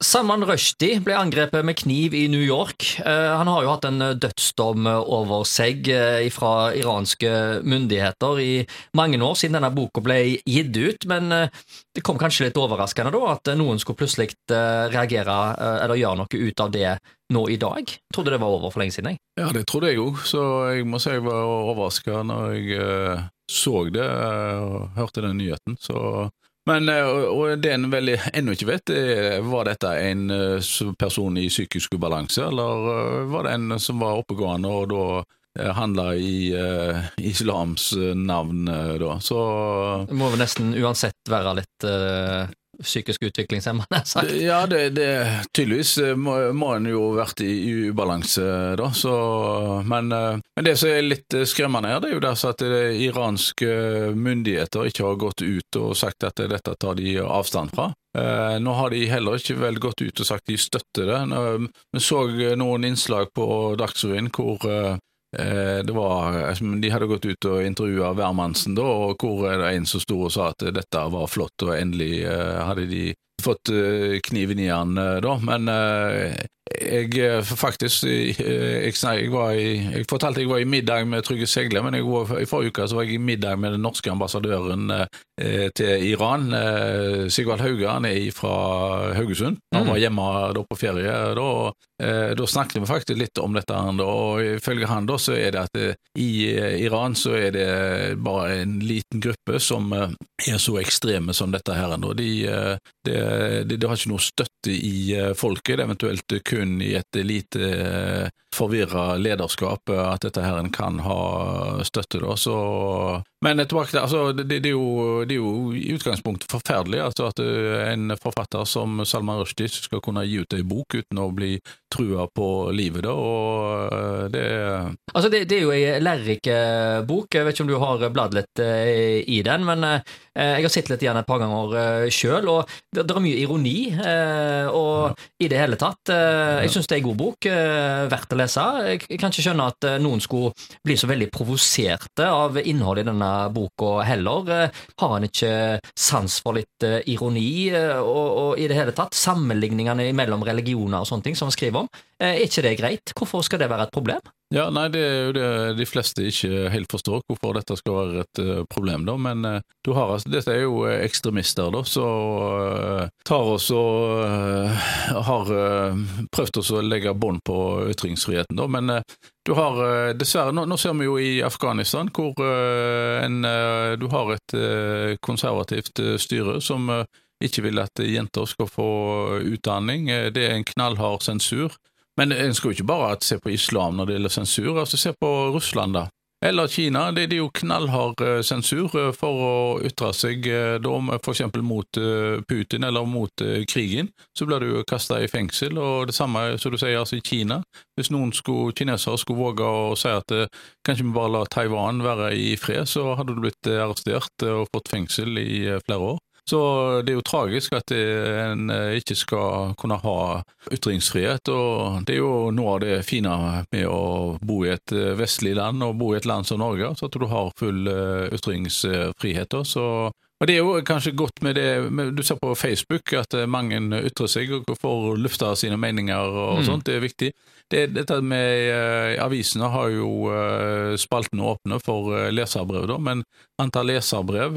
Salman Rushdie ble angrepet med kniv i New York. Eh, han har jo hatt en dødsdom over seg eh, fra iranske myndigheter i mange år siden denne boka ble gitt ut, men eh, det kom kanskje litt overraskende da at noen skulle plutselig reagere eller gjøre noe ut av det nå i dag. Jeg trodde det var over for lenge siden. jeg. Ja, det trodde jeg òg, så jeg må si jeg var overraska når jeg så det og hørte den nyheten. Så men, eh, det en vel ennå ikke vet, var dette en eh, person i psykisk ubalanse, eller eh, var det en som var oppegående og da handla i uh, islams navn, da. Så Det må vel nesten uansett være litt uh, psykisk utviklingshemma, nær sagt. Ja, det, det, tydeligvis eh, må, må en jo ha vært i, i, ubalanse, da. Så, men, eh, men, det som er litt eh, skremmende her, det er jo der at iranske myndigheter ikke har gått ut og sagt at dette tar de avstand fra. Nå har de heller ikke vel gått ut og sagt de støtter det. Vi så noen innslag på Dagsrevyen hvor Eh, det var, altså, de hadde gått ut og intervjua hvermannsen, da, og hvor er det en som sto og sa at dette var flott, og endelig eh, hadde de fått eh, kniven i han da. Men jeg eh, faktisk jeg, eh, jeg, var i, jeg fortalte jeg var i middag med Trygge Segle, men var, i forrige uke så var jeg i middag med den norske ambassadøren eh, til Iran. Eh, Sigvald Hauge han er fra Haugesund. Han var mm. hjemme da på ferie. Da, eh, da snakket vi faktisk litt om dette, og ifølge han da så er det at eh, i Iran så er det bare en liten gruppe som er så ekstreme som dette her. De, de, de, de har ikke noe støtte i folket, eventuelt kun kun i et lite eh, forvirra lederskap at dette her kan ha støtte. Da. Så, men tilbake til, altså, det, det, er jo, det, er jo, i utgangspunktet forferdelig altså, at eh, en forfatter som Salman Rushdie skal kunne gi ut ei bok uten å bli trua på livet. Da, og eh, det Altså, det, det er jo ei lærerik bok. Jeg vet ikke om du har bladd litt i den, men jeg har sett litt igjen et par ganger sjøl, og det, er mye ironi. Og ja. i det hele tatt jeg syns det er en god bok, eh, verdt å lese. Jeg kan ikke skjønne at eh, noen skulle bli så veldig provoserte av innholdet i denne boka heller. Eh, har han ikke sans for litt ironi og, og i det hele tatt sammenligningene mellom religioner og sånne ting som han skriver om? Er ikke det greit? Hvorfor skal det være et problem? Ja, nei, Det er jo det de fleste ikke helt forstår, hvorfor dette skal være et uh, problem. da, Men uh, du har, altså, dette er jo ekstremister da, som uh, tar oss og har prøvd oss å legge bånd på ytringsfriheten. da, Men du har dessverre nå, nå, ser vi jo i Afghanistan hvor en, du har et konservativt styre som ikke vil at jenter skal få utdanning. Det er en knallhard sensur. Men en skal jo ikke bare se på islam når det gjelder sensur, altså se på Russland, da. Eller Kina. Det, er jo knallhard eh, sensur eh, for å ytre seg eh, f.eks. mot Putin eller mot krigen. Så blir du kasta i fengsel, og det samme som du sier altså i Kina. Hvis noen skulle, kinesere skulle våge å si at kanskje vi bare la Taiwan være i fred, så hadde du blitt arrestert og fått fengsel i flere år. Så det er jo tragisk at en eh, ikke skal kunne ha ytringsfrihet, og det er jo noe av det fine med å bo i et eh, vestlig land og bo i et land som Norge, så at du har full eh, ytringsfrihet. Så og Det er jo kanskje godt med det Du ser på Facebook at mange ytrer seg og får lufta sine meninger og mm. sånt. Det er viktig. Det, dette med uh, Avisene har jo uh, spaltene åpne for uh, leserbrev, da, men antall leserbrev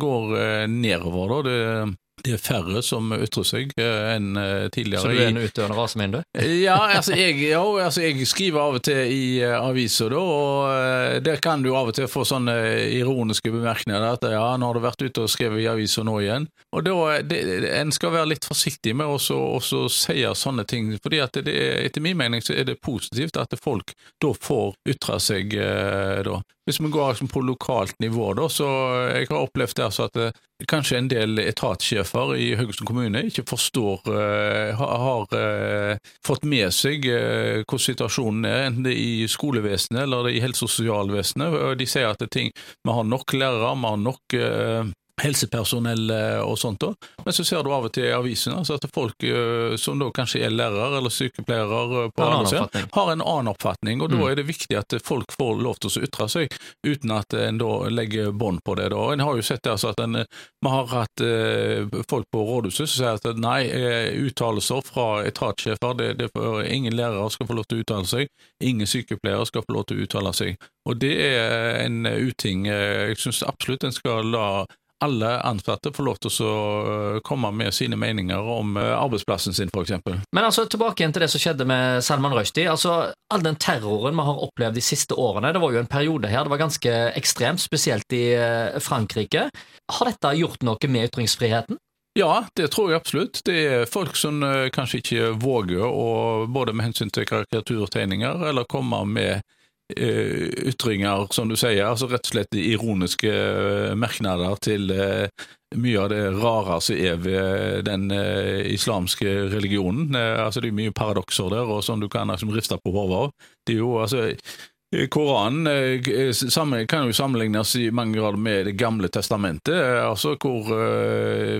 går nedover. da. Det, det er færre som ytrer seg eh, enn eh, tidligere. Så du er en utøvende raseminder? ja, altså jeg, ja, altså jeg, skriver av og til i aviser, da, og der kan du av og til få sånne ironiske bemerkninger. At ja, nå har du vært ute og skrevet i aviser nå igjen. Og da, det, En skal være litt forsiktig med å si sånne ting, fordi at det, etter min mening så er det positivt at folk da får ytre seg. da. Hvis vi går liksom på lokalt nivå, da, så jeg har opplevd altså at kanskje en del etatssjefer i Haugesund kommune ikke forstår, uh, har uh, fått med seg hvordan situasjonen er, enten det er i skolevesenet eller er i helse- og sosialvesenet. De sier at ting, vi har nok lærere, vi har nok helsepersonell eh, og sånt. da. Men så ser du av og til i avisene altså at folk eh, som da kanskje er lærere eller sykepleiere eh, på en annen siden, har en annen oppfatning. og Da Mm. er det viktig at folk får lov til å ytre seg, uten at en da legger bånd på det. da. En har jo sett det, altså at en, Vi har hatt eh, folk på rådhuset som sier at nei, uttalelser fra etatssjefer det, det Ingen lærere skal få lov til å uttale seg, ingen sykepleiere skal få lov til å uttale seg. Og Det er en uting. Jeg syns absolutt en skal la alle ansatte får lov til å eh, komme med sine meninger om eh, arbeidsplassen sin, f.eks. Men altså, tilbake igjen til det som skjedde med Salman Rushdie. Altså, all den terroren vi har opplevd de siste årene, det var jo en periode her, det var ganske ekstremt, spesielt i eh, Frankrike. Har dette gjort noe med ytringsfriheten? Ja, det tror jeg absolutt. Det er folk som kanskje ikke våger å, både med hensyn til karikaturtegninger, eller komme med ytringer, som du sier, altså rett og slett ironiske eh, merknader til eh, mye av det rare som er ved den eh, islamske religionen. Eh, altså Det er mye paradokser der, og som du kan liksom, riste på hodet av. Det er jo altså Koranen eh, kan jo sammenlignes i mange grader med Det gamle testamentet, eh, altså hvor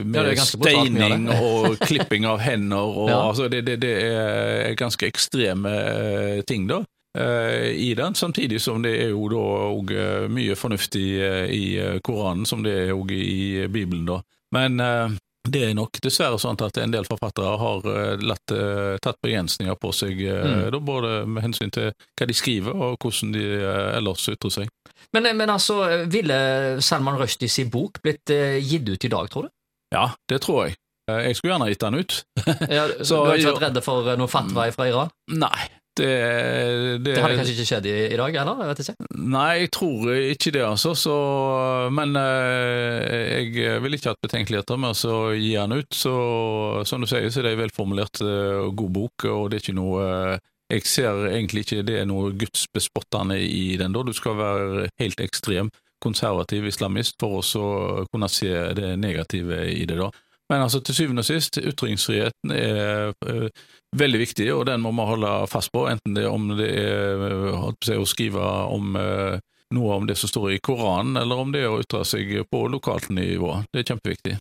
med Ja, brutalt steining og klipping av hender og Ja. altså det, det, det er ganske ekstreme eh, ting, da. Eh, I den, samtidig som det er jo da òg mye fornuftig eh, i eh, Koranen, som det er òg i Bibelen, da. Men eh, det er nok dessverre sånn at en del forfattere har eh, latt, eh, tatt begrensninger på seg, eh, Mm. da, både med hensyn til hva de skriver og hvordan de eh, ellers ytrer seg. Men, men altså, ville Salman Rushdie sin bok blitt eh, gitt ut i dag, tror du? Ja, det tror jeg. Eh, Jeg skulle gjerne gitt den ut. Ja, Så- du har ikke vært redde for noe fatwa fra Iran? Nei, det, det, Det hadde kanskje ikke skjedd i, i dag, eller? Jeg vet ikke. Nei, jeg tror ikke det, altså. Så, men eh, jeg vil ikke ha betenkeligheter med å gi den ut. Så som du sier, så er det en velformulert eh, og god bok, og det er ikke noe eh, Jeg ser egentlig ikke det er noe gudsbespottende i den. da. Du skal være helt ekstrem konservativ islamist for å kunne se det negative i det. da. Men altså, til syvende og sist, ytringsfriheten er eh, veldig viktig, og den må vi holde fast på, enten det er om det er eh, å skrive om eh, noe om det som står i Koranen, eller om det er å ytre seg på lokalt nivå. Det er kjempeviktig.